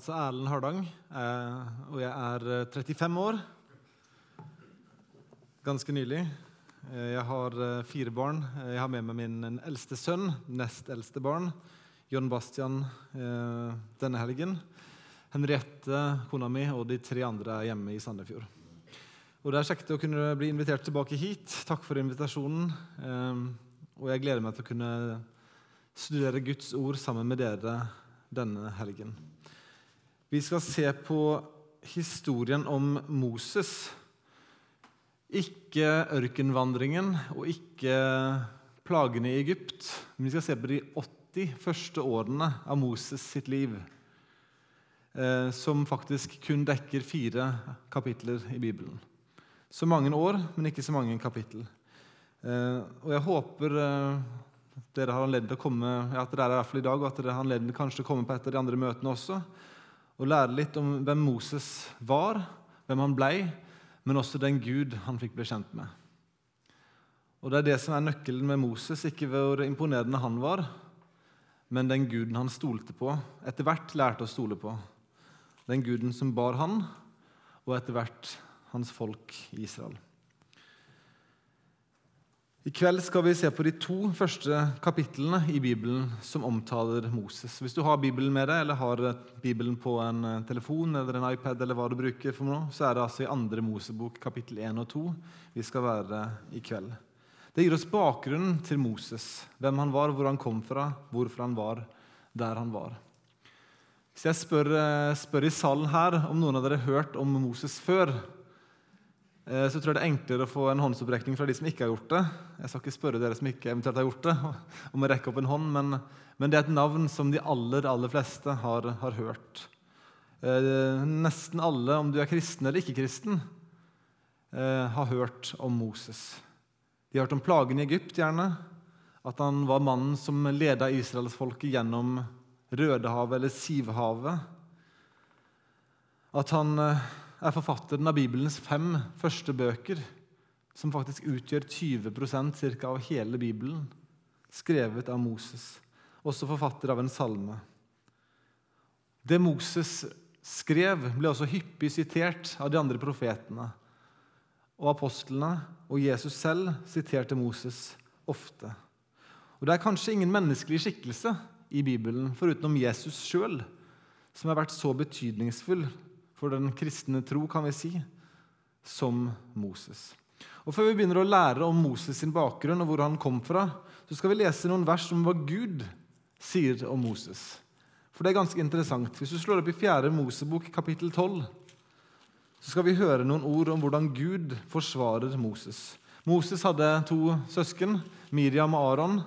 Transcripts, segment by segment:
Så Erlend Hardang, eh, og jeg er eh, 35 år. Ganske nylig. Eh, Jeg har eh, fire barn. Eh, Jeg har med meg min eldste sønn, nest eldste barn, John Bastian, eh, denne helgen. Henriette, kona mi, og de tre andre er hjemme i Sandefjord. Og Det er kjekt å kunne bli invitert tilbake hit. Takk for invitasjonen. Eh, Og jeg gleder meg til å kunne studere Guds ord sammen med dere denne helgen. Vi skal se på historien om Moses. Ikke ørkenvandringen og ikke plagene i Egypt. Men vi skal se på de 80 første årene av Moses sitt liv, eh, som faktisk kun dekker fire kapitler i Bibelen. Så mange år, men ikke så mange kapittel. Eh, og jeg håper eh, dere har anledning til å komme ja, at dere er i i dag, og at dere har anledning kanskje til å komme på et av de andre møtene også og lære litt om hvem Moses var, hvem han blei, men også den Gud han fikk bli kjent med. Og Det er det som er nøkkelen med Moses, ikke hvor imponerende han var, men den guden han stolte på, etter hvert lærte å stole på. Den guden som bar han, og etter hvert hans folk Israel. I kveld skal vi se på de to første kapitlene i Bibelen som omtaler Moses. Hvis du har Bibelen med deg, eller har Bibelen på en eh, telefon eller en iPad, eller hva du bruker for noe, så er det altså i andre Mosebok kapittel 1 og 2 vi skal være i kveld. Det gir oss bakgrunnen til Moses, hvem han var, hvor han kom fra, hvorfor han var der han var. Hvis jeg spør, eh, spør i salen her om noen av dere har hørt om Moses før, så tror jeg det er enklere å få en håndsopprekning fra de som ikke har gjort det. Jeg skal ikke spørre dere som ikke eventuelt har gjort det, om å rekke opp en hånd, men, men det er et navn som de aller, aller fleste har, har hørt. Eh, nesten alle, om du er kristen eller ikke-kristen, eh, har hørt om Moses. De har hørt om plagen i Egypt, gjerne. At han var mannen som leda israelsfolket gjennom Rødehavet eller Sivhavet. At han er forfatteren av Bibelens fem første bøker, som faktisk utgjør 20% cirka, av hele Bibelen, skrevet av Moses, også forfatter av en salme. Det Moses skrev, ble også hyppig sitert av de andre profetene. Og apostlene og Jesus selv siterte Moses ofte. Og Det er kanskje ingen menneskelig skikkelse i Bibelen forutenom Jesus sjøl som har vært så betydningsfull for den kristne tro, kan vi si, som Moses. Og Før vi begynner å lære om Moses sin bakgrunn og hvor han kom fra, så skal vi lese noen vers om hva Gud sier om Moses. For det er ganske interessant. Hvis du slår opp i 4. Mosebok kapittel 12, så skal vi høre noen ord om hvordan Gud forsvarer Moses. Moses hadde to søsken, Miriam og Aron.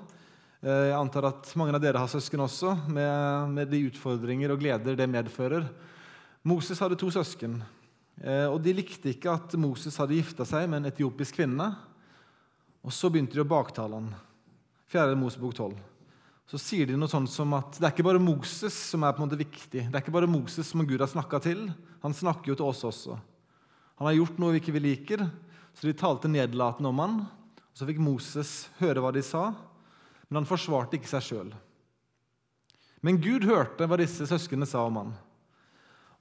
Eh, jeg antar at mange av dere har søsken også, med, med de utfordringer og gleder det medfører. Moses hadde to søsken, eh, og de likte ikke at Moses hadde gifta seg med en etiopisk kvinne. Og Så begynte de å baktale han. 4. Mosebok 12. Så sier de noe sånt som at det er ikke bare Moses som er på en måte viktig. Det er ikke bare Moses som Gud har snakka til. Han snakker jo til oss også. Han har gjort noe vi ikke liker, så de talte nedlatende om han. Så fikk Moses høre hva de sa, men han forsvarte ikke seg sjøl. Men Gud hørte hva disse søsknene sa om han.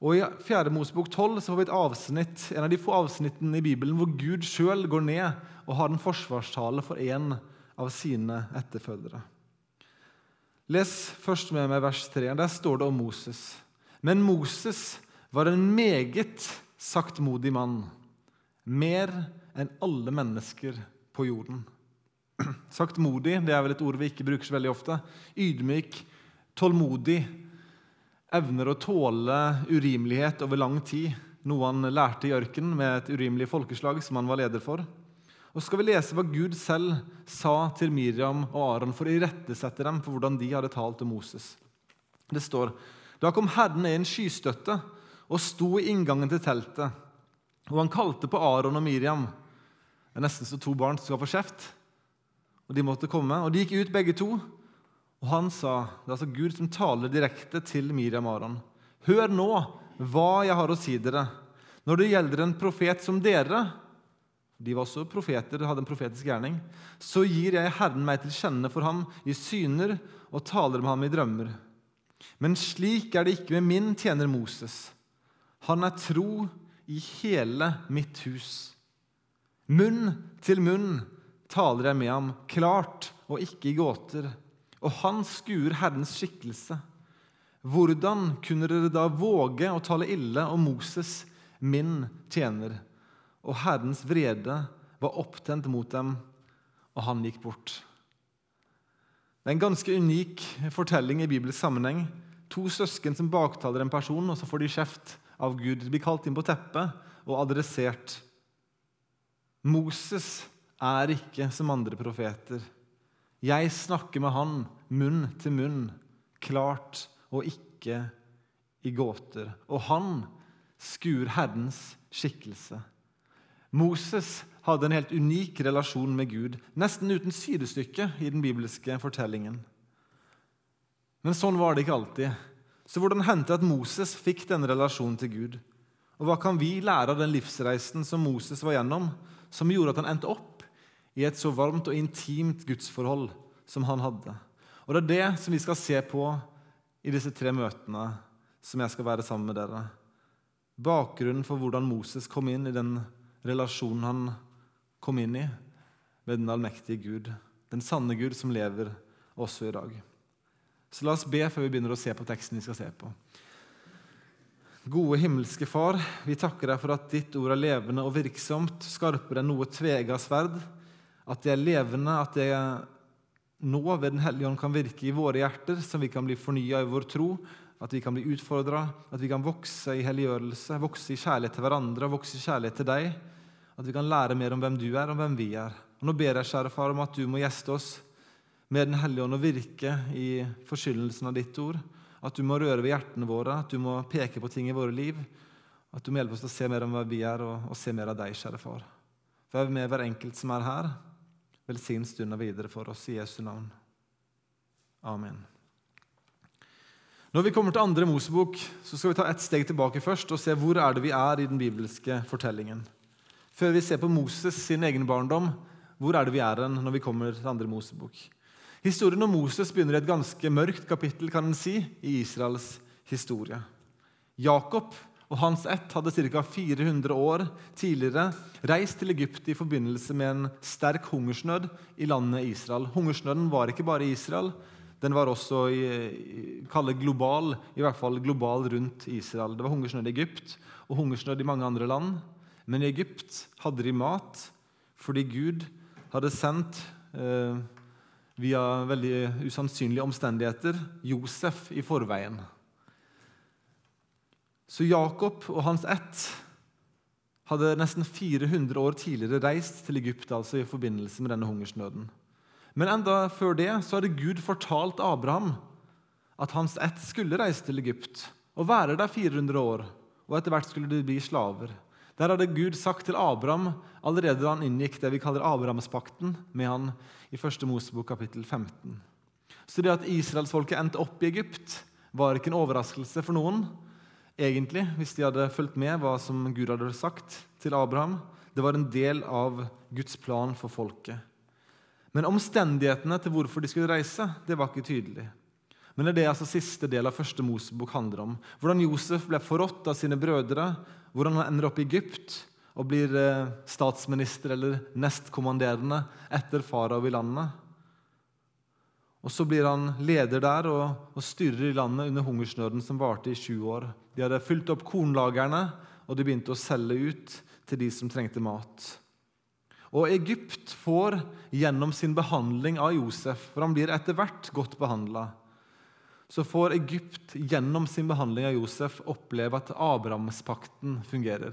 Og I 4. Mosebok 12 så får vi et avsnitt, en av de få avsnittene i Bibelen hvor Gud sjøl går ned og har en forsvarstale for en av sine etterfølgere. Les først med meg vers 3. Der står det om Moses. Men Moses var en meget saktmodig mann, mer enn alle mennesker på jorden. Saktmodig det er vel et ord vi ikke bruker så veldig ofte. Ydmyk, tålmodig, evner å tåle urimelighet over lang tid, noe han lærte i ørkenen med et urimelig folkeslag som han var leder for. Og så skal vi lese hva Gud selv sa til Miriam og Aron for å irettesette dem for hvordan de hadde talt til Moses. Det står Da kom Herren i en skystøtte og sto i inngangen til teltet. Og han kalte på Aron og Miriam. Det er nesten så to barn skal få kjeft. Og de måtte komme. Og de gikk ut, begge to. Og han sa, Det er altså Gud som taler direkte til Miriam Aron. Hør nå hva jeg har å si dere. Når det gjelder en profet som dere De var også profeter, hadde en profetisk gjerning. Så gir jeg Herren meg til kjenne for ham i syner og taler med ham i drømmer. Men slik er det ikke med min tjener Moses. Han er tro i hele mitt hus. Munn til munn taler jeg med ham, klart og ikke i gåter. Og han skuer Herrens skikkelse. Hvordan kunne dere da våge å tale ille om Moses, min tjener? Og Herrens vrede var opptent mot dem, og han gikk bort. Det er en ganske unik fortelling i bibelsk sammenheng. To søsken som baktaler en person, og så får de kjeft av Gud. De blir kalt inn på teppet og adressert. Moses er ikke som andre profeter. Jeg snakker med han munn til munn, klart og ikke i gåter. Og han skuer Herrens skikkelse. Moses hadde en helt unik relasjon med Gud, nesten uten sidestykke i den bibelske fortellingen. Men sånn var det ikke alltid. Så hvordan hendte det at Moses fikk denne relasjonen til Gud? Og hva kan vi lære av den livsreisen som Moses var gjennom, som gjorde at han endte opp i et så varmt og intimt gudsforhold som han hadde? Og Det er det som vi skal se på i disse tre møtene som jeg skal være sammen med dere. Bakgrunnen for hvordan Moses kom inn i den relasjonen han kom inn i med den allmektige Gud, den sanne Gud som lever også i dag. Så la oss be før vi begynner å se på teksten vi skal se på. Gode himmelske Far, vi takker deg for at ditt ord er levende og virksomt, skarpere enn noe tvega sverd. At det er levende, at det nå ved Den hellige ånd kan virke i våre hjerter, så vi kan bli fornya i vår tro, at vi kan bli utfordra, at vi kan vokse i helliggjørelse, vokse i kjærlighet til hverandre vokse i kjærlighet til deg. At vi kan lære mer om hvem du er, og hvem vi er. Og Nå ber jeg, kjære far, om at du må gjeste oss med Den hellige ånd og virke i forskyllelsen av ditt ord. At du må røre ved hjertene våre, at du må peke på ting i våre liv. At du må hjelpe oss til å se mer om hvem vi er, og, og se mer av deg, kjære far. Vær med hver enkelt som er her. Velsign stunden videre for oss i Jesu navn. Amen. Når vi kommer til andre Mosebok, så skal vi ta ett steg tilbake først og se hvor er det vi er i den bibelske fortellingen. Før vi ser på Moses sin egen barndom, hvor er det vi er hen når vi kommer til andre Mosebok? Historien om Moses begynner i et ganske mørkt kapittel kan en si, i Israels historie. Jakob og hans ett hadde ca. 400 år tidligere reist til Egypt i forbindelse med en sterk hungersnød i landet Israel. Hungersnøden var ikke bare i Israel, den var også i, global, i hvert fall global rundt Israel. Det var hungersnød i Egypt og hungersnød i mange andre land. Men i Egypt hadde de mat fordi Gud hadde sendt eh, via veldig usannsynlige omstendigheter Josef i forveien. Så Jakob og hans ett hadde nesten 400 år tidligere reist til Egypt altså i forbindelse med denne hungersnøden. Men enda før det så hadde Gud fortalt Abraham at hans ett skulle reise til Egypt og være der 400 år, og etter hvert skulle de bli slaver. Der hadde Gud sagt til Abraham allerede da han inngikk det vi kaller Abrahamspakten med han i 1. Mosebok kapittel 15. Så det at israelsfolket endte opp i Egypt, var ikke en overraskelse for noen, egentlig, hvis de hadde fulgt med hva som Gud hadde sagt til Abraham. Det var en del av Guds plan for folket. Men omstendighetene til hvorfor de skulle reise, det var ikke tydelig. Men det er det altså siste del av første Mosebok handler om. Hvordan Josef ble forrådt av sine brødre, hvordan han ender opp i Egypt og blir eh, statsminister eller nestkommanderende etter farao i landet. Og Så blir han leder der og, og, styrer i landet under hungersnøden som varte i sju år. De hadde fylt opp kornlagrene, og de begynte å selge ut til de som trengte mat. Og Egypt får gjennom sin behandling av Josef, for han blir etter hvert godt behandla, så får Egypt gjennom sin behandling av Josef oppleve at Abrahamspakten fungerer.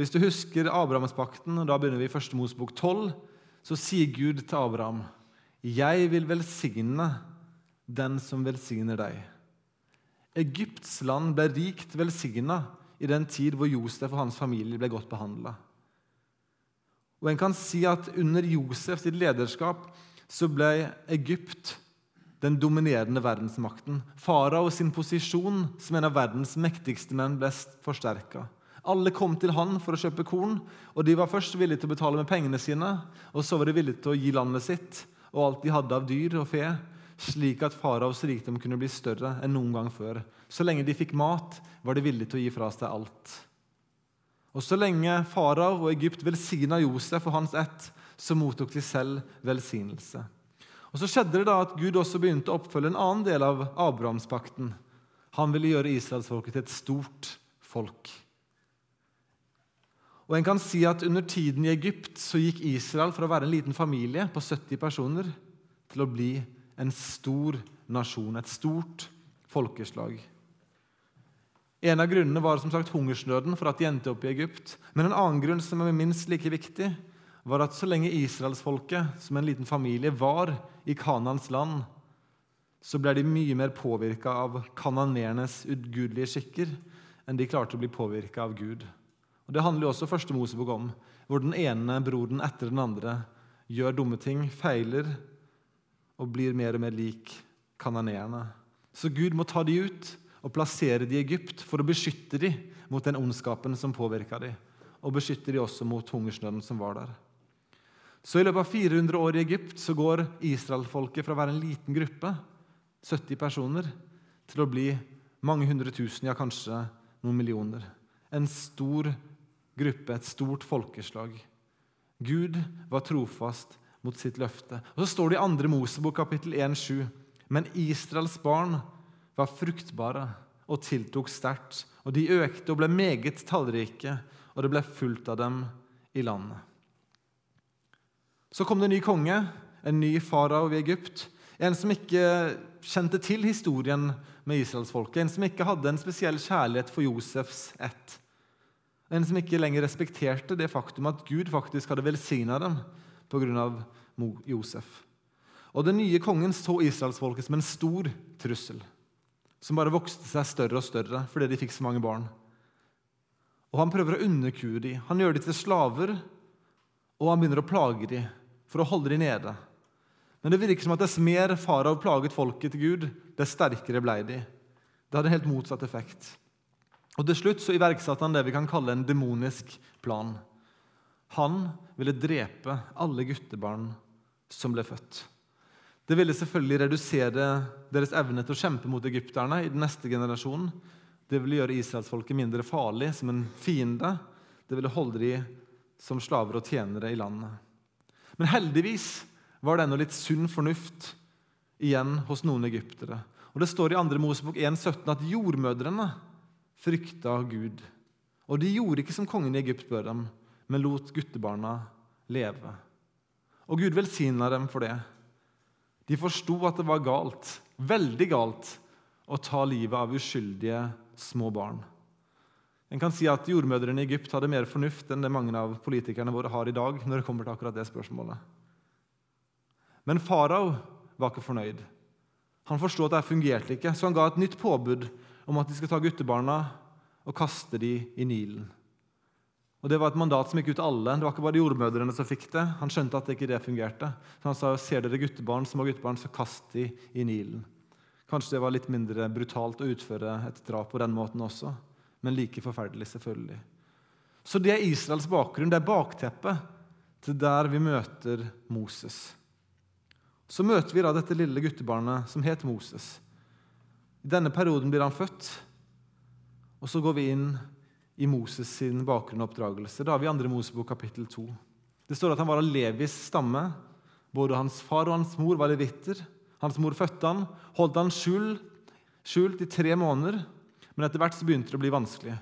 Hvis du husker Abrahamspakten, da begynner vi i 1. Mosebok 12, så sier Gud til Abraham, 'Jeg vil velsigne den som velsigner deg'. Egypts land ble rikt velsigna i den tid hvor Josef og hans familie ble godt behandla. Og en kan si at under Josefs lederskap så ble Egypt den dominerende verdensmakten. Farao sin posisjon som en av verdens mektigste menn ble forsterka. Alle kom til han for å kjøpe korn, og de var først villige til å betale med pengene sine, og så var de villige til å gi landet sitt og alt de hadde av dyr og fe, slik at faraos rikdom kunne bli større enn noen gang før. Så lenge de fikk mat, var de villige til å gi fra seg alt. Og så lenge farao og Egypt velsigna Josef og hans ett, så mottok de selv velsignelse. Og Så skjedde det da at Gud også begynte å oppfølge en annen del av Abrahamspakten. Han ville gjøre israelsfolket til et stort folk. Og en kan si at Under tiden i Egypt så gikk Israel fra å være en liten familie på 70 personer til å bli en stor nasjon, et stort folkeslag. En av grunnene var som sagt hungersnøden for at de endte opp i Egypt. Men en annen grunn som er minst like viktig, var at så lenge israelsfolket som en liten familie var i Kanans land, så ble de mye mer påvirka av kananernes ugudelige skikker enn de klarte å bli påvirka av Gud. Og Det handler jo også første Mosebok om, hvor den ene broren etter den andre gjør dumme ting, feiler og blir mer og mer lik kananeerne. Så Gud må ta de ut og plassere de i Egypt for å beskytte de mot den ondskapen som påvirka de, og beskytte de også mot hungersnøden som var der. Så I løpet av 400 år i Egypt så går israelfolket fra å være en liten gruppe, 70 personer, til å bli mange hundre tusen, ja, kanskje noen millioner. En stor gruppe, et stort folkeslag. Gud var trofast mot sitt løfte. Og Så står det i 2. Mosebok kapittel 1,7.: Men Israels barn var fruktbare og tiltok sterkt, og de økte og ble meget tallrike, og det ble fullt av dem i landet. Så kom det en ny konge, en ny farao i Egypt. En som ikke kjente til historien med israelsfolket, en som ikke hadde en spesiell kjærlighet for Josefs ett. En som ikke lenger respekterte det faktum at Gud faktisk hadde velsigna dem pga. Josef. Og Den nye kongen så israelsfolket som en stor trussel, som bare vokste seg større og større fordi de fikk så mange barn. Og Han prøver å underkue dem. Han gjør dem til slaver, og han begynner å plage dem for å holde dem nede. Men det virker som at dess mer farao plaget folket til Gud, dess sterkere ble de. Det hadde helt motsatt effekt. Og Til slutt så iverksatte han det vi kan kalle en demonisk plan. Han ville drepe alle guttebarn som ble født. Det ville selvfølgelig redusere deres evne til å kjempe mot egypterne i den neste generasjonen. Det ville gjøre israelsfolket mindre farlig som en fiende. Det ville holde de som slaver og tjenere i landet. Men heldigvis var det ennå litt sunn fornuft igjen hos noen egyptere. Og Det står i 2. Mosebok 1,17 at jordmødrene frykta Gud. Og de gjorde ikke som kongen i Egypt bør dem, men lot guttebarna leve. Og Gud velsigna dem for det. De forsto at det var galt, veldig galt, å ta livet av uskyldige små barn. En kan si at Jordmødrene i Egypt hadde mer fornuft enn det mange av politikerne våre har i dag. når det kommer til akkurat det spørsmålet. Men farao var ikke fornøyd. Han forsto at det fungerte ikke, så han ga et nytt påbud om at de skal ta guttebarna og kaste dem i Nilen. Og Det var et mandat som gikk ut til alle. Det var ikke bare jordmødrene som fikk det. Han skjønte at det ikke det fungerte. Så han sa ser dere guttebarn, små guttebarn, så kast de i Nilen. Kanskje det var litt mindre brutalt å utføre et drap på den måten også, men like forferdelig, selvfølgelig. Så det er Israels bakgrunn, det er bakteppet til der vi møter Moses. Så møter vi da dette lille guttebarnet som het Moses. I denne perioden blir han født, og så går vi inn i Moses sin bakgrunn og oppdragelse. Da har vi andre Mosebok kapittel 2. Det står at han var av Levis stamme. Både hans far og hans mor var levitter. Hans mor fødte han, holdt han skjult, skjult i tre måneder, men etter hvert så begynte det å bli vanskelig.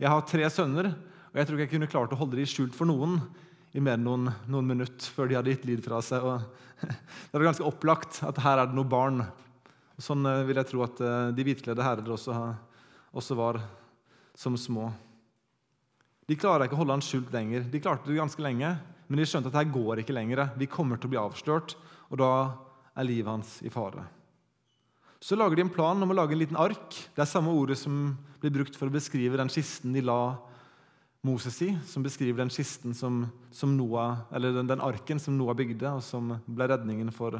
Jeg har tre sønner, og jeg tror ikke jeg kunne klart å holde dem skjult for noen i mer enn noen, noen minutter før de hadde gitt lyd fra seg. Og det er ganske opplagt at her er det noen barn. Sånn eh, vil jeg tro at eh, de hvitkledde herrer også, også var som små. De klarer ikke å holde han skjult lenger. De klarte det ganske lenge, men de skjønte at det går ikke lenger. Vi kommer til å bli avslørt, og da er livet hans i fare. Så lager de en plan om å lage en liten ark. Det er samme ordet som blir brukt for å beskrive den kisten de la Moses i, som beskriver den kisten som, som Noah, eller den, den, arken som Noah bygde, og som ble redningen for,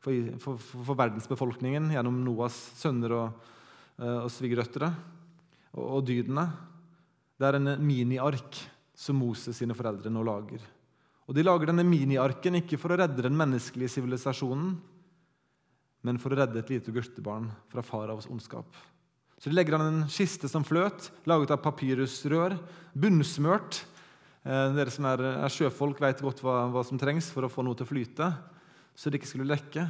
for, for, for verdensbefolkningen gjennom Noahs sønner og, eh, og svigerdøtre og, og dydene. Det er en miniark som Moses sine foreldre nå lager. Og De lager denne miniarken ikke for å redde den menneskelige sivilisasjonen, men for å redde et lite guttebarn fra faraos ondskap. Så de legger han en kiste som fløt, laget av papyrusrør, bunnsmørt. Eh, dere som er, er sjøfolk, vet godt hva, hva, som trengs for å få noe til å flyte. Så det ikke skulle lekke.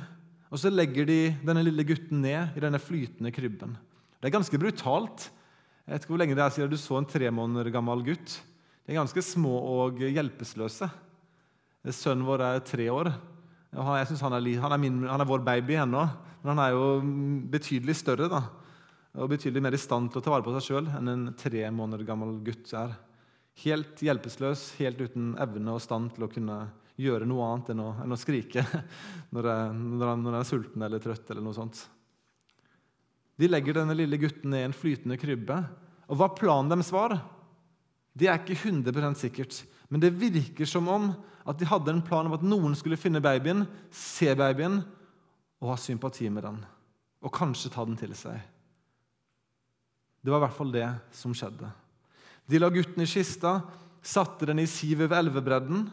Og så legger de denne lille gutten ned i denne flytende krybben. Det er ganske brutalt. Jeg vet ikke hvor lenge det er siden du så en tre måneder gammel gutt. De er ganske små og hjelpeløse. Sønnen vår er tre år. Jeg synes han er, han, er min, han er vår baby ennå, men han er jo betydelig større da, og betydelig mer i stand til å ta vare på seg sjøl enn en tre måneder gammel gutt er. Helt hjelpeløs, helt uten evne og stand til å kunne gjøre noe annet enn å, enn å skrike når, han er sulten eller trøtt. eller noe sånt. De legger denne lille gutten ned i en flytende krybbe. Og hva planen deres var, det er ikke 100 sikkert. Men det virker som om at de hadde en plan om at noen skulle finne babyen, se babyen og ha sympati med den. Og kanskje ta den til seg. Det var i hvert fall det som skjedde. De la gutten i kista, satte den i sivet ved elvebredden,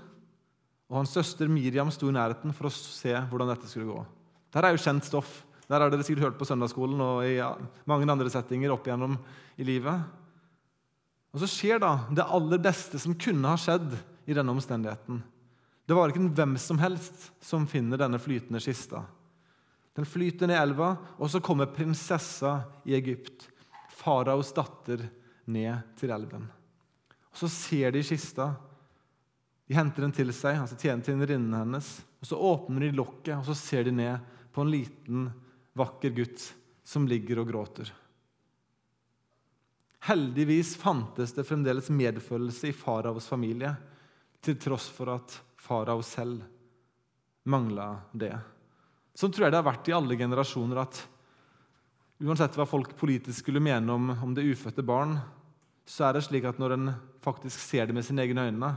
og hans søster Miriam sto i nærheten for å se hvordan dette skulle gå. Dette er jo kjent stoff. Der har dere sikkert hørt på søndagsskolen og i mange andre settinger opp igjennom i livet. Og så skjer da det aller beste som kunne ha skjedd i denne omstendigheten. Det var ikke hvem som helst som finner denne flytende kista. Den flyter ned elva, og så kommer prinsessa i Egypt, faraos datter, ned til elven. Og Så ser de kista. De henter den til seg, altså tjenerinnen hennes. og Så åpner de lokket, og så ser de ned på en liten, vakker gutt som ligger og gråter. Heldigvis fantes det fremdeles medfølelse i faraos familie, til tross for at farao selv mangla det. Sånn tror jeg det har vært i alle generasjoner at uansett hva folk politisk skulle mene om, om det ufødte barn, så er det slik at når en faktisk ser det med sine egne øyne,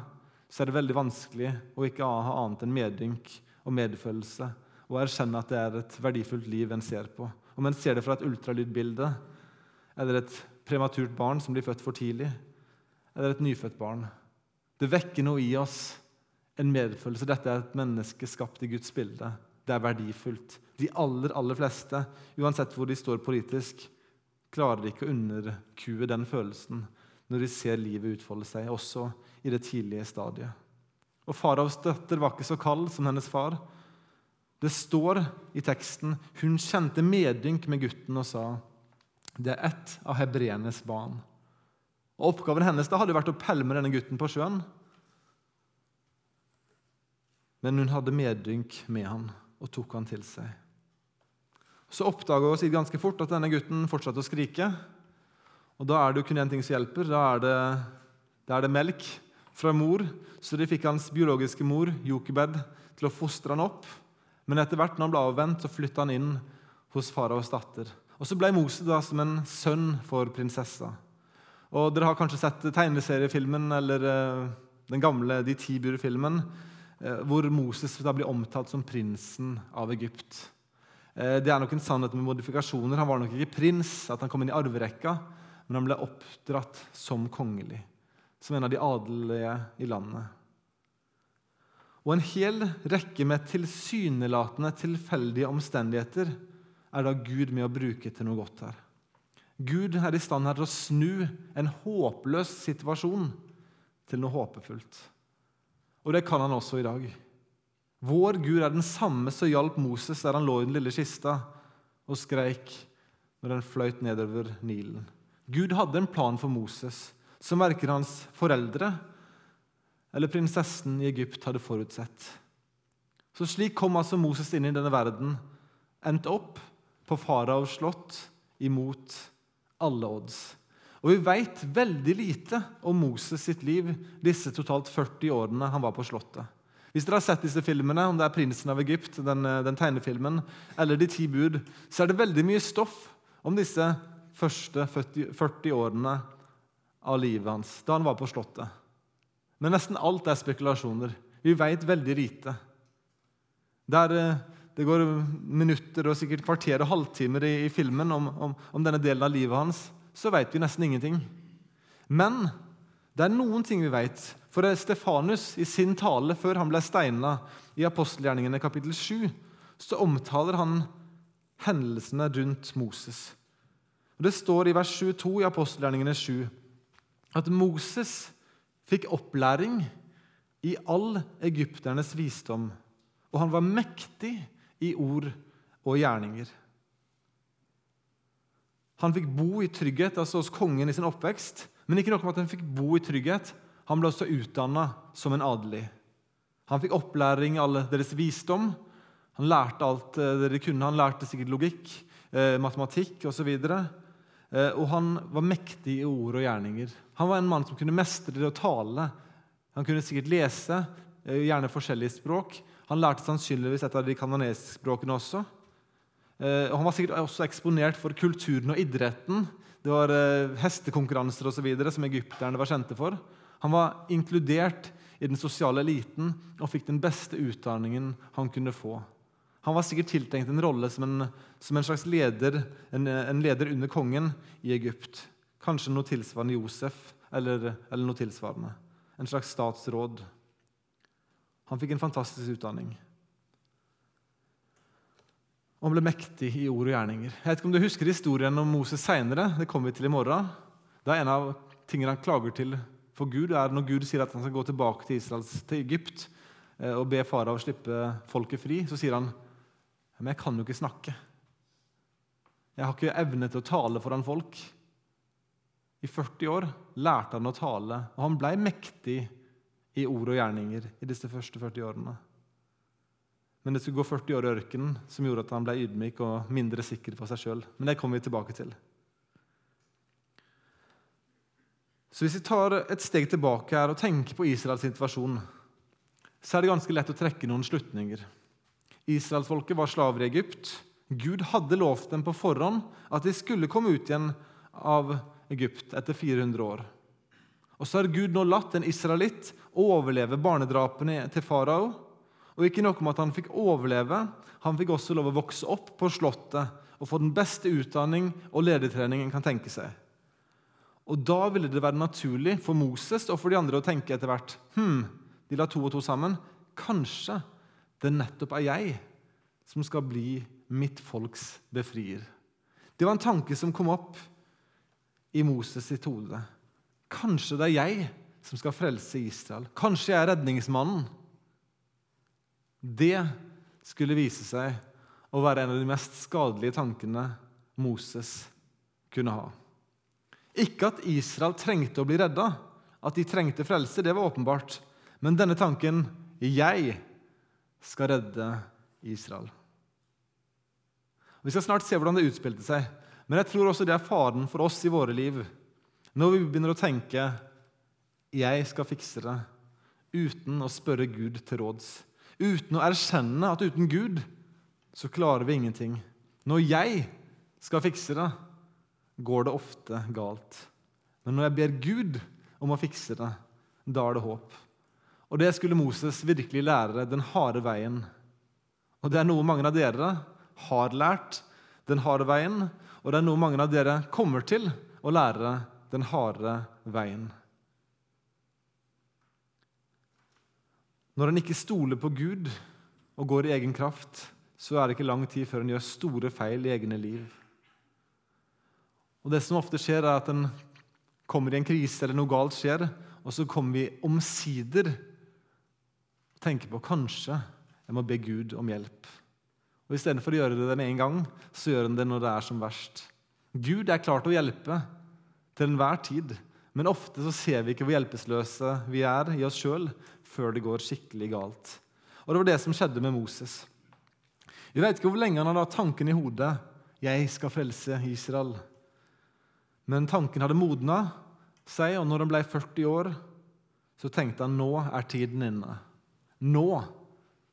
så er det veldig vanskelig å ikke ha annet enn medynk og medfølelse og erkjenne at det er et verdifullt liv en ser på. Om en ser det fra et ultralydbilde eller et prematurt barn som blir født for tidlig, eller et nyfødt barn. Det vekker noe i oss, en medfølelse. Dette er et menneske skapt i Guds bilde. Det er verdifullt. De aller, aller fleste, uansett hvor de står politisk, klarer ikke å underkue den følelsen når de ser livet utfolde seg, også i det tidlige stadiet. Og Faraos døtter var ikke så kald som hennes far. Det står i teksten hun kjente medynk med gutten og sa det er ett av hebreenes barn. Og Oppgaven hennes da hadde vært å pælme denne gutten på sjøen. Men hun hadde medynk med han og tok han til seg. Så oppdaga hun ganske fort at denne gutten fortsatte å skrike. Og Da er det jo kun én ting som hjelper. Da er, det, da er det melk fra mor. Så de fikk hans biologiske mor, Jokebed, til å fostre han opp. Men etter hvert når han ble avvent, så flytta han inn hos faraos datter. Og så ble Moses da som en sønn for prinsessa. Og Dere har kanskje sett tegneseriefilmen eller uh, den gamle De ti bur-filmen, uh, hvor Moses da blir omtalt som prinsen av Egypt. Uh, det er nok en sannhet med modifikasjoner. Han var nok ikke prins, at han kom inn i arverekka, men han ble oppdratt som kongelig, som en av de adelige i landet. Og en hel rekke med tilsynelatende tilfeldige omstendigheter er da Gud med å bruke til noe godt her. Gud er i stand her til å snu en håpløs situasjon til noe håpefullt. Og det kan han også i dag. Vår Gud er den samme som hjalp Moses der han lå i den lille kista og skreik når den fløyt nedover Nilen. Gud hadde en plan for Moses som verken hans foreldre eller prinsessen i Egypt hadde forutsett. Så slik kom altså Moses inn i denne verden, endte opp på faraos slott imot alle odds. Og Vi vet veldig lite om Moses sitt liv disse totalt 40 årene han var på slottet. Hvis dere har sett disse filmene, om det er 'Prinsen av Egypt', den, den tegnefilmen, eller 'De ti bud', så er det veldig mye stoff om disse første 40, 40 årene av livet hans da han var på slottet. Men nesten alt er spekulasjoner. Vi vet veldig lite. Der eh, det går minutter og sikkert kvarter og halvtimer i, i filmen om, om, om, denne delen av livet hans, så vet vi nesten ingenting. Men det er noen ting vi vet. For Stefanus i sin tale før han ble steina i apostelgjerningene kapittel 7, så omtaler han hendelsene rundt Moses. Og Det står i vers 22 i apostelgjerningene 7 at Moses fikk opplæring i all egypternes visdom, og han var mektig i ord og gjerninger. Han fikk bo i trygghet altså hos kongen i sin oppvekst, men ikke nok med at han fikk bo i trygghet, han ble også utdanna som en adelig. Han fikk opplæring i alle deres visdom. Han lærte alt eh, dere kunne. Han lærte sikkert logikk, eh, matematikk osv. Og, eh, og han var mektig i ord og gjerninger. Han var en mann som kunne mestre det å tale. Han kunne sikkert lese, eh, gjerne forskjellige språk. Han lærte sannsynligvis et av de kanonesiske språkene også. Eh, og han var sikkert også eksponert for kulturen og idretten. Det var eh, hestekonkurranser videre, som egypterne var kjente for. Han var inkludert i den sosiale eliten og fikk den beste utdanningen han kunne få. Han var sikkert tiltenkt en rolle som en, som en slags leder, en, en, leder under kongen i Egypt. Kanskje noe tilsvarende Josef, eller, eller noe tilsvarende. En slags statsråd. Han fikk en fantastisk utdanning. Og han ble mektig i ord og gjerninger. Jeg vet ikke om du husker historien om Moses seinere. Det kommer vi til i morgen. Det er en av tingene han klager til for Gud er når Gud sier at han skal gå tilbake til, Israels, til Egypt eh, og be farao slippe folket fri, så sier han men jeg kan jo ikke snakke. Jeg har ikke evne til å tale foran folk. I 40 år lærte han å tale, og han ble mektig i ord og gjerninger i disse første 40 årene. Men det skulle gå 40 år i ørkenen, som gjorde at han ble ydmyk og mindre sikker på seg sjøl. Men det kommer vi tilbake til. Så Hvis vi tar et steg tilbake her og tenker på Israels situasjon, så er det ganske lett å trekke noen slutninger. Israelsfolket var slaver i Egypt. Gud hadde lovt dem på forhånd at de skulle komme ut igjen av Egypt etter 400 år. Og så har Gud nå latt en israelitt overleve barnedrapene til farao. Og ikke nok med at han fikk overleve, han fikk også lov å vokse opp på slottet og få den beste utdanning og ledertrening en kan tenke seg. Og Da ville det være naturlig for Moses og for de andre å tenke etter hvert hm, de la to og to sammen. Kanskje det nettopp er jeg som skal bli mitt folks befrier. Det var en tanke som kom opp i Moses sitt hode. Kanskje det er jeg som skal frelse Israel. Kanskje jeg er redningsmannen. Det skulle vise seg å være en av de mest skadelige tankene Moses kunne ha. Ikke at Israel trengte å bli redda, at de trengte frelse, det var åpenbart. Men denne tanken 'jeg skal redde Israel'. Vi skal snart se hvordan det utspilte seg, men jeg tror også det er faren for oss i våre liv når vi begynner å tenke 'jeg skal fikse det', uten å spørre Gud til råds. Uten å erkjenne at uten Gud så klarer vi ingenting. Når jeg skal fikse det, går det ofte galt. Men når jeg ber Gud om å fikse det, da er det håp. Og det skulle Moses virkelig lære den harde veien. Og det er noe mange av dere har lært den harde veien, og det er noe mange av dere kommer til å lære den harde veien. Når en ikke stoler på Gud og går i egen kraft, så er det ikke lang tid før en gjør store feil i egne liv. Og Det som ofte skjer, er at en kommer i en krise, eller noe galt skjer, og så kommer vi omsider tenker på kanskje jeg må be Gud om hjelp. Og Istedenfor å gjøre det med en gang, så gjør en det når det er som verst. Gud er klar til å hjelpe til enhver tid, men ofte så ser vi ikke hvor hjelpeløse vi er i oss sjøl før det går skikkelig galt. Og Det var det som skjedde med Moses. Vi vet ikke hvor lenge han hadde hatt tanken i hodet 'Jeg skal frelse Israel'. Men tanken hadde modna seg, og når han ble 40 år, så tenkte han nå er tiden inne. Nå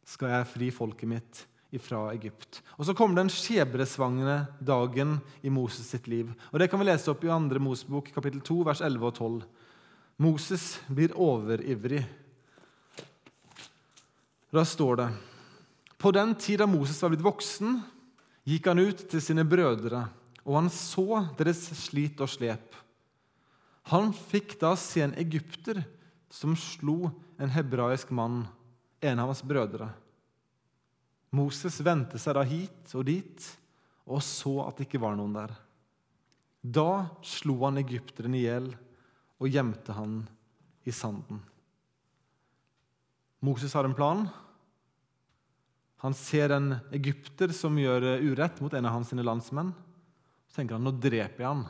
skal jeg fri folket mitt fra Egypt. Og Så kommer den skjebnesvangre dagen i Moses sitt liv. Og Det kan vi lese opp i 2. Mosebok kapittel 2, vers 11 og 12. Moses blir overivrig. Da står det På den tid da Moses var blitt voksen, gikk han ut til sine brødre og han så deres slit og slep. Han fikk da se en egypter som slo en hebraisk mann, en av hans brødre. Moses vendte seg da hit og dit og så at det ikke var noen der. Da slo han egypteren i hjel og gjemte han i sanden. Moses har en plan. Han ser en egypter som gjør urett mot en av hans landsmenn. Så tenker han nå dreper jeg han.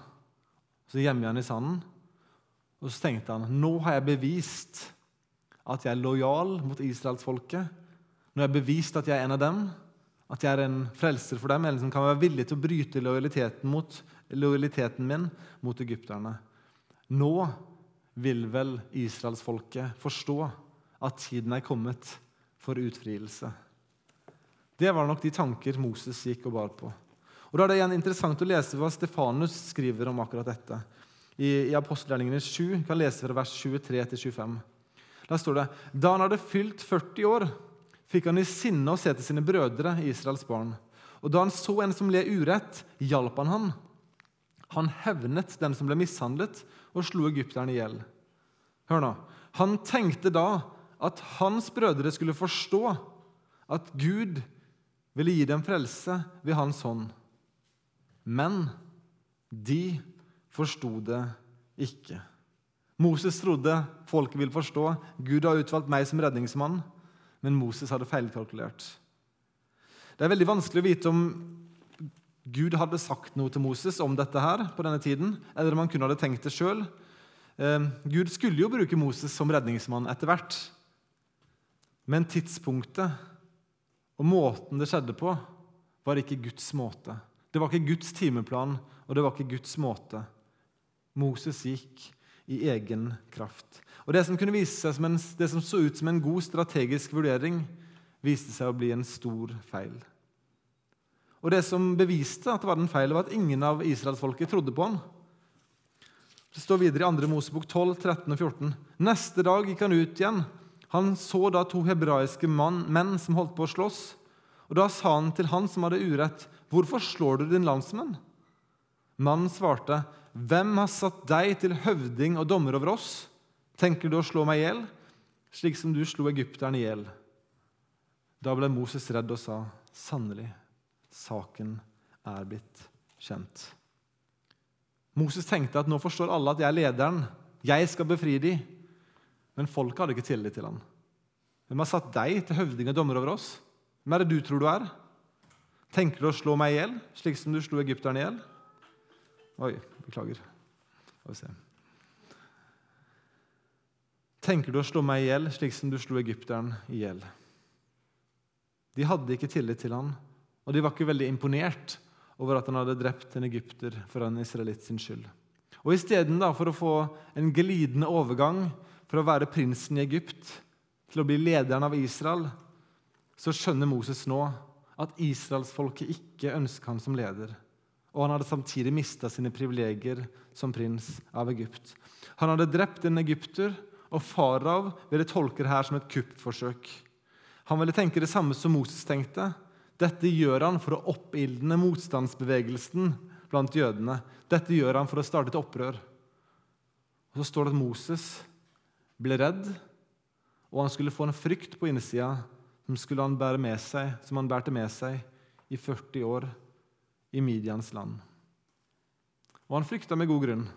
Så gjemmer jeg han i sanden. Og så tenkte han nå har jeg bevist at jeg er lojal mot israelsfolket. Nå har jeg bevist at jeg er en av dem, at jeg er en frelser for dem, eller som kan være villig til å bryte lojaliteten, mot, lojaliteten min mot egypterne. Nå vil vel israelsfolket forstå at tiden er kommet for utfrielse. Det var nok de tanker Moses gikk og bar på. Og da er det igjen interessant å lese hva Stefanus skriver om akkurat dette. I, i Apostelgjerningene 7 kan lese fra vers 23 til 25. Da står det da han hadde fylt 40 år, fikk han i sinne å se til sine brødre, Israels barn. Og da han så en som led urett, hjalp han han. Han hevnet den som ble mishandlet, og slo egypteren i hjel. Hør nå. Han tenkte da at hans brødre skulle forstå at Gud ville gi dem frelse ved hans hånd. Men de forsto det ikke. Moses trodde folket ville forstå. Gud har utvalgt meg som redningsmann. Men Moses hadde feilkalkulert. Det er veldig vanskelig å vite om Gud hadde sagt noe til Moses om dette her på denne tiden, eller om han kun hadde tenkt det sjøl. Eh, Gud skulle jo bruke Moses som redningsmann etter hvert. Men tidspunktet og måten det skjedde på, var ikke Guds måte. Det var ikke Guds timeplan, og det var ikke Guds måte. Moses gikk i egen kraft. Og Det som kunne vise seg som en, det som så ut som en god strategisk vurdering, viste seg å bli en stor feil. Og Det som beviste at det var en feil, var at ingen av israelsfolket trodde på han. Det står videre i 2. Mosebok 12, 13 og 14. Neste dag gikk han ut igjen. Han så da to hebraiske mann, menn som holdt på å slåss. Og Da sa han til han som hadde urett, 'Hvorfor slår du din landsmenn?' Mannen svarte, 'Hvem har satt deg til høvding og dommer over oss?' 'Tenker du å slå meg i hjel, slik som du slo egypteren i hjel?' Da ble Moses redd og sa, 'Sannelig, saken er blitt kjent.' Moses tenkte at nå forstår alle at jeg er lederen. Jeg skal befri dem. Men folket hadde ikke tillit til ham. Hvem har satt deg til høvding og dommer over oss? Hvem er det du tror du er? Tenker du å slå meg i hjel, slik som du slo egypteren i hjel? Oi, beklager. Tenker du å slå meg i hjel, slik som du slo egypteren i hjel? De hadde ikke tillit til han, og de var ikke veldig imponert over at han hadde drept en egypter for en israelitt sin skyld. Og Istedenfor å få en glidende overgang fra å være prinsen i Egypt til å bli lederen av Israel, så skjønner Moses nå at israelsfolket ikke ønsker han som leder og han hadde samtidig mista sine privilegier som prins av Egypt. Han hadde drept en egypter, og farav ville tolke det her som et kuppforsøk. Han ville tenke det samme som Moses tenkte. Dette gjør han for å oppildne motstandsbevegelsen blant jødene. Dette gjør han for å starte et opprør. Og Så står det at Moses ble redd, og han skulle få en frykt på innsida som, skulle han bære med seg, som han bærte med seg i 40 år i Midians land. Og han frykta med god grunn.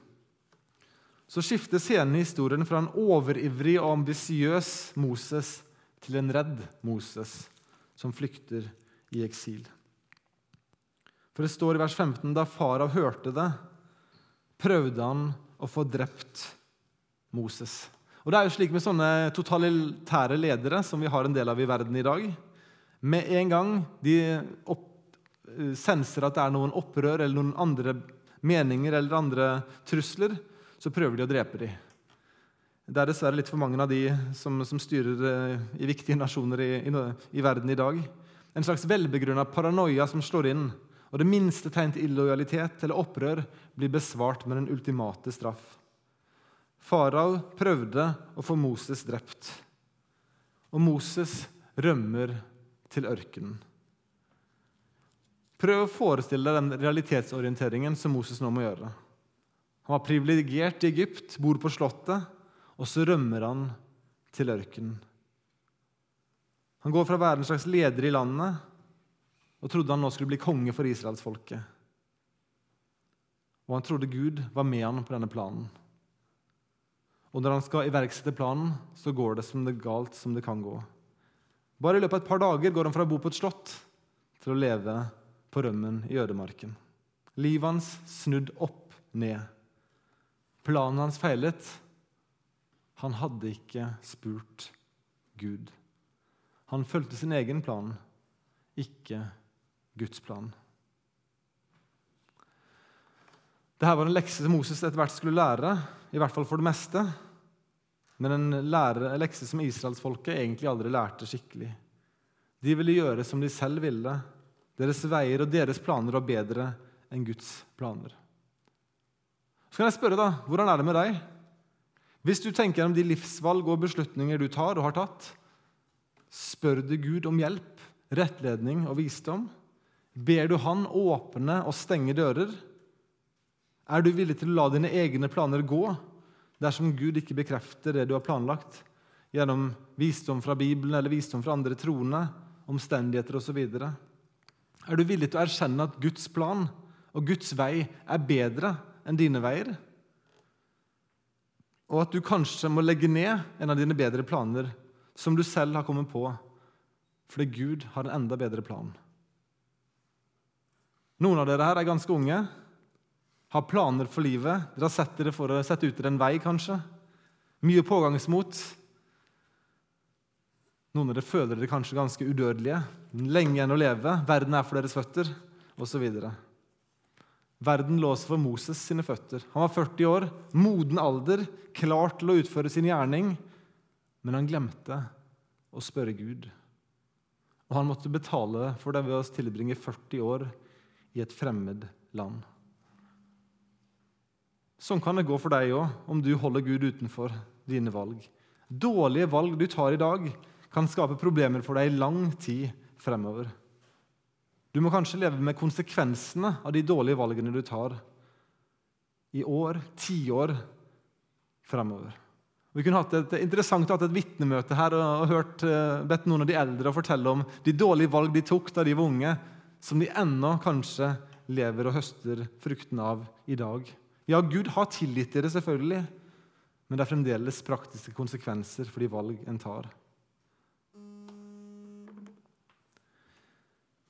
Så skifter scenen i historien fra en overivrig og ambisiøs Moses til en redd Moses som flykter i eksil. For det står i vers 15.: Da farao hørte det, prøvde han å få drept Moses. Og Det er jo slik med sånne totalitære ledere som vi har en del av i verden i dag. Med en gang de opp senser at det er noen opprør eller noen andre meninger eller andre trusler, så prøver de å drepe dem. Det er dessverre litt for mange av de som, som styrer eh, i viktige nasjoner i, i, i verden i dag. En slags velbegrunna paranoia som slår inn, og det minste tegn til illojalitet eller opprør blir besvart med den ultimate straff. Farao prøvde å få Moses drept, og Moses rømmer til ørkenen. Prøv å forestille deg den realitetsorienteringen som Moses nå må gjøre. Han var privilegert i Egypt, bor på slottet, og så rømmer han til ørkenen. Han går fra å være en slags leder i landet og trodde han nå skulle bli konge for israelsfolket. Og han trodde Gud var med han på denne planen. Og når han skal iverksette planen, så går det som det galt som det kan gå. Bare i løpet av et par dager går han fra å bo på et slott til å leve på rømmen i ødemarken. Livet hans snudd opp ned. Planen hans feilet. Han hadde ikke spurt Gud. Han fulgte sin egen plan, ikke Guds plan. Dette var en lekse som Moses etter hvert skulle lære, i hvert fall for det meste. Men en, lære, en lekse som israelsfolket egentlig aldri lærte skikkelig. De ville gjøre som de selv ville. Deres veier og deres planer var bedre enn Guds planer. Så kan jeg spørre, da, hvordan er det med deg? Hvis du tenker gjennom de livsvalg og beslutninger du tar og har tatt, spør du Gud om hjelp, rettledning og visdom? Ber du Han åpne og stenge dører? Er du villig til å la dine egne planer gå dersom Gud ikke bekrefter det du har planlagt, gjennom visdom fra Bibelen eller visdom fra andre troende, omstendigheter osv.? Er du villig til å erkjenne at Guds plan og Guds vei er bedre enn dine veier? Og at du kanskje må legge ned en av dine bedre planer som du selv har kommet på, fordi Gud har en enda bedre plan. Noen av dere her er ganske unge, har planer for livet. Dere har sett dere for å sette ut dere en vei, kanskje. Mye pågangsmot. Noen av dere føler dere kanskje ganske udødelige. Lenge igjen å leve. Verden er for deres føtter, osv. Verden lå også for Moses sine føtter. Han var 40 år, moden alder, klar til å utføre sin gjerning. Men han glemte å spørre Gud. Og han måtte betale for det ved å tilbringe 40 år i et fremmed land. Sånn kan det gå for deg òg, om du holder Gud utenfor dine valg. Dårlige valg du tar i dag, kan skape problemer for deg i lang tid fremover. Du må kanskje leve med konsekvensene av de dårlige valgene du tar i år, tiår fremover. Vi kunne hatt et interessant hatt et vitnemøte her og, hørt, eh, bedt noen av de eldre å fortelle om de dårlige valg de tok da de var unge, som de ennå kanskje lever og høster fruktene av i dag. Ja, Gud har tilgitt dere, selvfølgelig, men det er fremdeles praktiske konsekvenser for de valg en tar.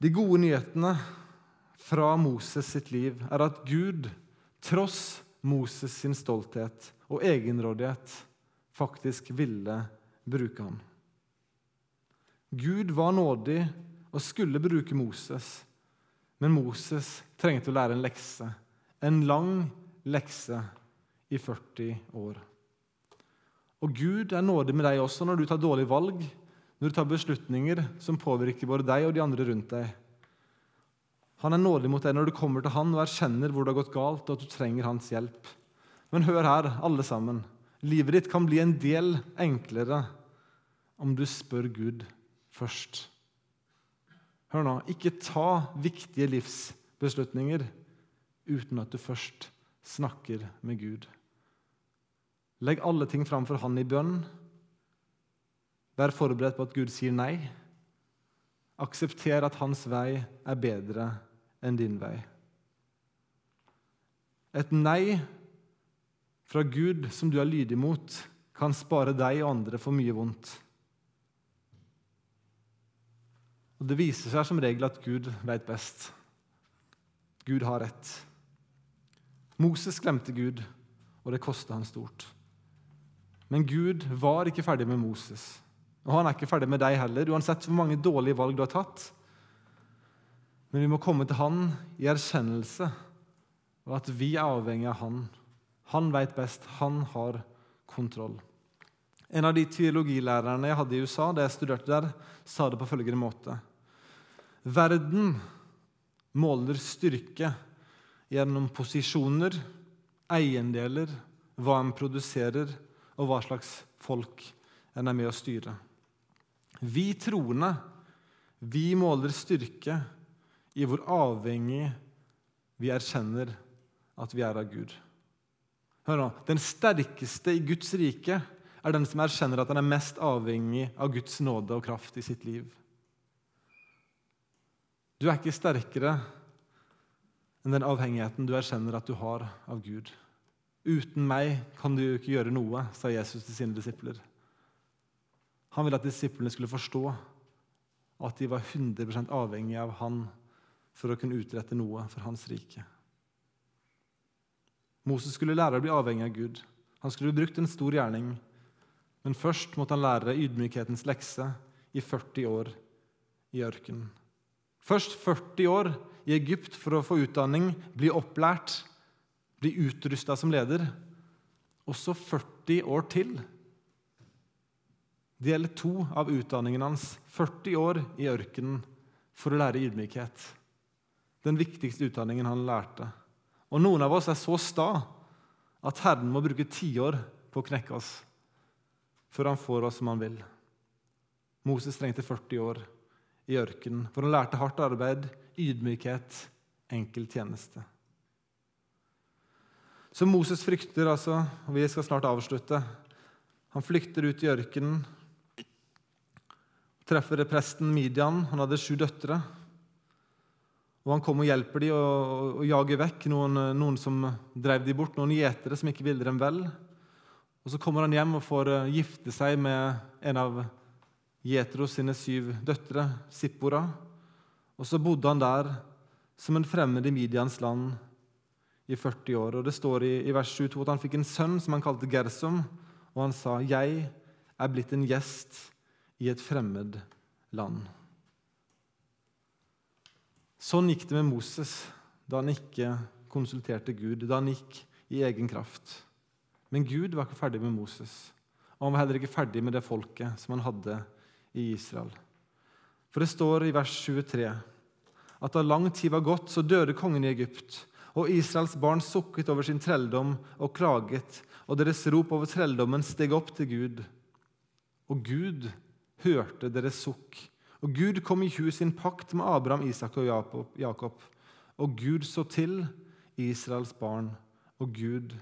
De gode nyhetene fra Moses sitt liv er at Gud, tross Moses sin stolthet og egenrådighet, faktisk ville bruke ham. Gud var nådig og skulle bruke Moses, men Moses trengte å lære en lekse. En lang lekse i 40 år. Og Gud er nådig med deg også når du tar dårlige valg, når du tar beslutninger som påvirker både deg og de andre rundt deg. Han er nådig mot deg når du kommer til han og erkjenner hvor det har gått galt, og at du trenger hans hjelp. Men hør her, alle sammen. Livet ditt kan bli en del enklere om du spør Gud først. Hør nå, ikke ta viktige livsbeslutninger uten at du først snakker med Gud. Legg alle ting fram for Han i bønn. Vær forberedt på at Gud sier nei. Aksepter at hans vei er bedre enn din vei. Et nei fra Gud som du er lydig mot, kan spare deg og andre for mye vondt. Og Det viser seg som regel at Gud vet best. Gud har rett. Moses glemte Gud, og det kosta han stort. Men Gud var ikke ferdig med Moses, og han er ikke ferdig med deg heller, uansett hvor mange dårlige valg du har tatt. Men vi må komme til han i erkjennelse og at vi er avhengig av han. Han veit best. Han har kontroll. En av de teologilærerne jeg hadde i USA, da jeg studerte der, sa det på følgende måte. Verden måler styrke gjennom posisjoner, eiendeler, hva en produserer, og hva slags folk en er med å styre. Vi troende vi måler styrke i hvor avhengig vi erkjenner at vi er av Gud. Hør nå, Den sterkeste i Guds rike er den som erkjenner at han er mest avhengig av Guds nåde og kraft i sitt liv. Du er ikke sterkere enn den avhengigheten du erkjenner at du har av Gud. Uten meg kan du ikke gjøre noe, sa Jesus til sine disipler. Han ville at disiplene skulle forstå at de var 100 avhengige av han for å kunne utrette noe for hans rike. Moses skulle lære å bli avhengig av Gud. Han skulle brukt en stor gjerning, men først måtte han lære ydmykhetens lekse i 40 år i ørkenen. Først 40 år i Egypt for å få utdanning, bli opplært, bli utrusta som leder. Og så 40 år til. Det gjelder to av utdanningen hans. 40 år i ørkenen for å lære ydmykhet. Den viktigste utdanningen han lærte. Og noen av oss er så sta at Herren må bruke tiår på å knekke oss før han får oss som han vil. Moses trengte 40 år i ørkenen, for han lærte hardt arbeid, ydmykhet, enkel tjeneste. Så Moses frykter altså, og vi skal snart avslutte Han flykter ut i ørkenen, treffer presten Midian. Han hadde sju døtre. Og Han kommer og hjelper dem og jager vekk noen, noen som drev dem bort, noen gjetere som ikke ville dem vel. Og Så kommer han hjem og får eh, gifte seg med en av Jetros sine syv døtre, Sippora. Og så bodde han der som en fremmed i Midians land i 40 år. Og Det står i, i vers 22 at han fikk en sønn som han kalte Gersom, og han sa, 'Jeg er blitt en gjest i et fremmed land'. Sånn gikk det med Moses da han ikke konsulterte Gud, da han gikk i egen kraft. Men Gud var ikke ferdig med Moses, og han var heller ikke ferdig med det folket som han hadde i Israel. For det står i vers 23 at da lang tid var gått, så døde kongen i Egypt. Og Israels barn sukket over sin trelldom og klaget, og deres rop over trelldommen steg opp til Gud. Og Gud hørte deres sukk. Og Gud kom i hu sin pakt med Abraham, Isak og Jakob. Og Gud så til Israels barn, og Gud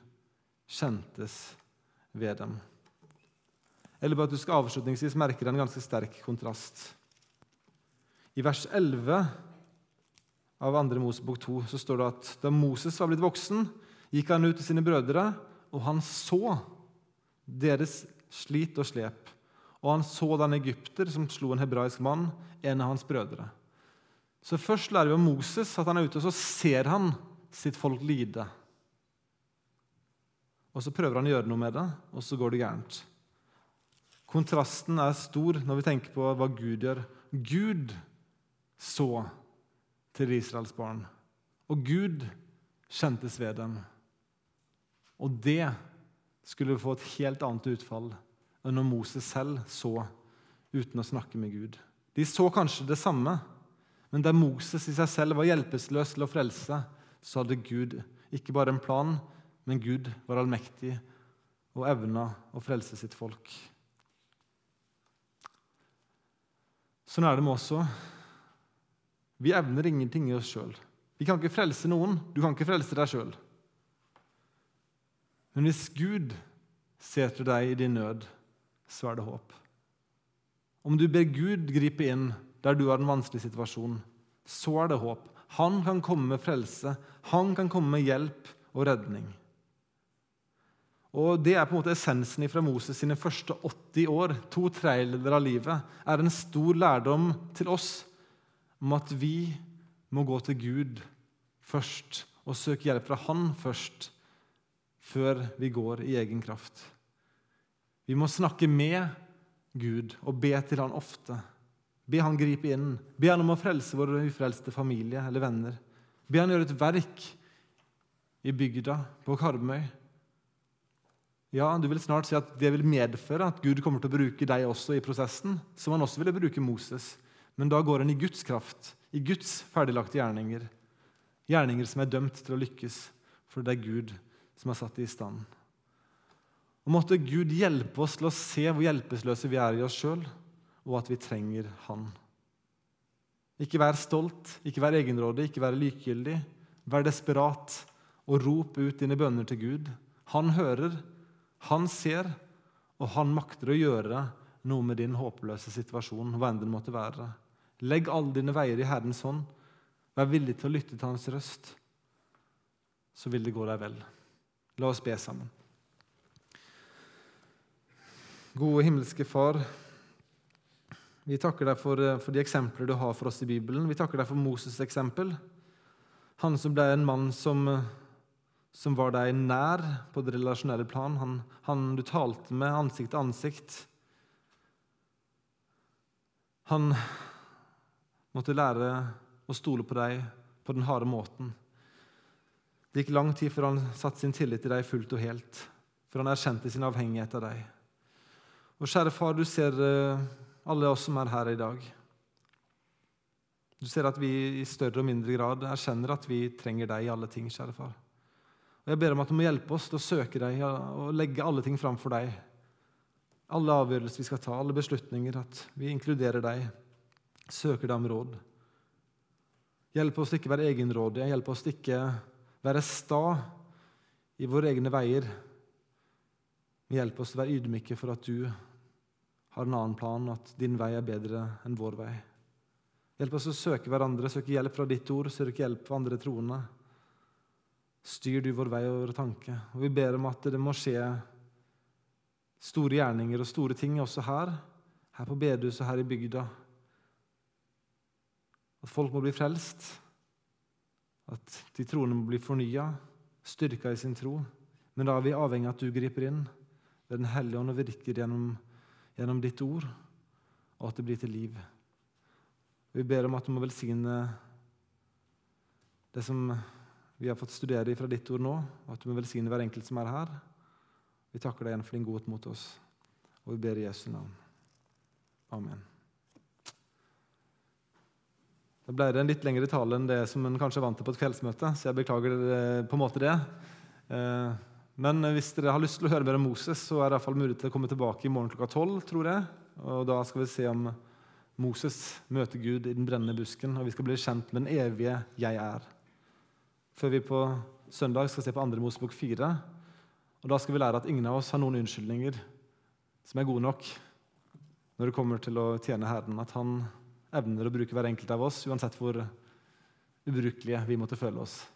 kjentes ved dem. Eller bare at du skal avslutningsvis merke deg en ganske sterk kontrast. I vers 11 av 2. Mosebok 2 så står det at da Moses var blitt voksen, gikk han ut til sine brødre, og han så deres slit og slep. Og han så den egypter som slo en hebraisk mann, en av hans brødre. Så Først lærer vi om Moses, at han er ute, og så ser han sitt folk lide. Og Så prøver han å gjøre noe med det, og så går det gærent. Kontrasten er stor når vi tenker på hva Gud gjør. Gud så til Israels barn, og Gud kjentes ved dem. Og det skulle få et helt annet utfall enn når Moses selv så uten å snakke med Gud. De så kanskje det samme, men der Moses i seg selv var hjelpeløs til å frelse, så hadde Gud ikke bare en plan, men Gud var allmektig og evna å frelse sitt folk. Sånn er det med oss òg. Vi evner ingenting i oss sjøl. Vi kan ikke frelse noen. Du kan ikke frelse deg sjøl. Men hvis Gud ser til deg i din nød, så er det håp. Om du ber Gud gripe inn der du har en vanskelig situasjon, så er det håp. Han kan komme med frelse. Han kan komme med hjelp og redning. Og Det er på en måte essensen fra Moses sine første 80 år, to tredjedeler av livet, er en stor lærdom til oss om at vi må gå til Gud først og søke hjelp fra Han først, før vi går i egen kraft. Vi må snakke med Gud og be til Han ofte. Be Han gripe inn. Be Han om å frelse vår ufrelste familie eller venner. Be Han gjøre et verk i bygda på Karmøy ja, Du vil snart si at det vil medføre at Gud kommer til å bruke deg også i prosessen, som han også ville bruke Moses. Men da går han i Guds kraft, i Guds ferdiglagte gjerninger. Gjerninger som er dømt til å lykkes, for det er Gud som har satt det i stand. Og Måtte Gud hjelpe oss til å se hvor hjelpeløse vi er i oss sjøl, og at vi trenger Han. Ikke vær stolt, ikke vær egenrådig, ikke vær likegyldig. Vær desperat og rop ut dine bønner til Gud. Han hører, han ser, og han makter å gjøre noe med din håpløse situasjon, hva enn den måtte være. Legg alle dine veier i Herrens hånd, Vær villig til å lytte til hans røst, så vil det gå deg vel. La oss be sammen. Gode himmelske Far. Vi takker deg for, eh, for, de eksempler du har for oss i Bibelen. Vi takker deg for Moses' eksempel. Han som ble en mann som, eh, som var deg nær på det relasjonelle plan. Han, han du talte med ansikt til ansikt. Han måtte lære å stole på deg på den harde måten. Det gikk lang tid før han satte sin tillit til deg fullt og helt, før han erkjente sin avhengighet av deg. Og kjære far, du ser eh, alle oss som er her i dag. Du ser at vi i større og mindre grad erkjenner at vi trenger deg i alle ting, kjære far. Og Jeg ber om at du må hjelpe oss til å søke deg og legge alle ting framfor deg. Alle avgjørelser vi skal ta, alle beslutninger, at vi inkluderer deg, søker deg om råd. Hjelp oss til ikke være egenrådige, hjelp oss til ikke være sta i våre egne veier. Hjelp oss til å være ydmyke for at du har en annen plan, at din vei er bedre enn vår vei. Hjelp oss å søke hverandre, søke hjelp fra ditt ord, søke hjelp fra andre troende. Styr du vår vei og vår tanke. Og Vi ber om at det må skje store gjerninger og store ting også her, her på bedehuset her i bygda. At folk må bli frelst, at de troende må bli fornya, styrka i sin tro. Men da er vi avhengig av at du griper inn ved Den hellige ånd og virker gjennom gjennom ditt ord, og at det blir til liv. Vi ber om at du må velsigne det som vi har fått studere fra ditt ord nå, og at du må velsigne hver enkelt som er her. Vi takker deg igjen for din godhet mot oss, og vi ber i Jesu navn. Amen. Da ble det en litt lengre tale enn det som en kanskje er vant til på et kveldsmøte, så jeg beklager på en måte det. Eh, men hvis dere har lyst til å høre mer om Moses, så er det i fall mulig til å komme tilbake i morgen klokka tolv. tror jeg. Og Da skal vi se om Moses møter Gud i den brennende busken, og vi skal bli kjent med den evige 'jeg er'. Før vi på søndag skal se på 2. Mosebok 4. Og da skal vi lære at ingen av oss har noen unnskyldninger som er gode nok når det kommer til å tjene Herren. At Han evner å bruke hver enkelt av oss, uansett hvor ubrukelige vi måtte føle oss.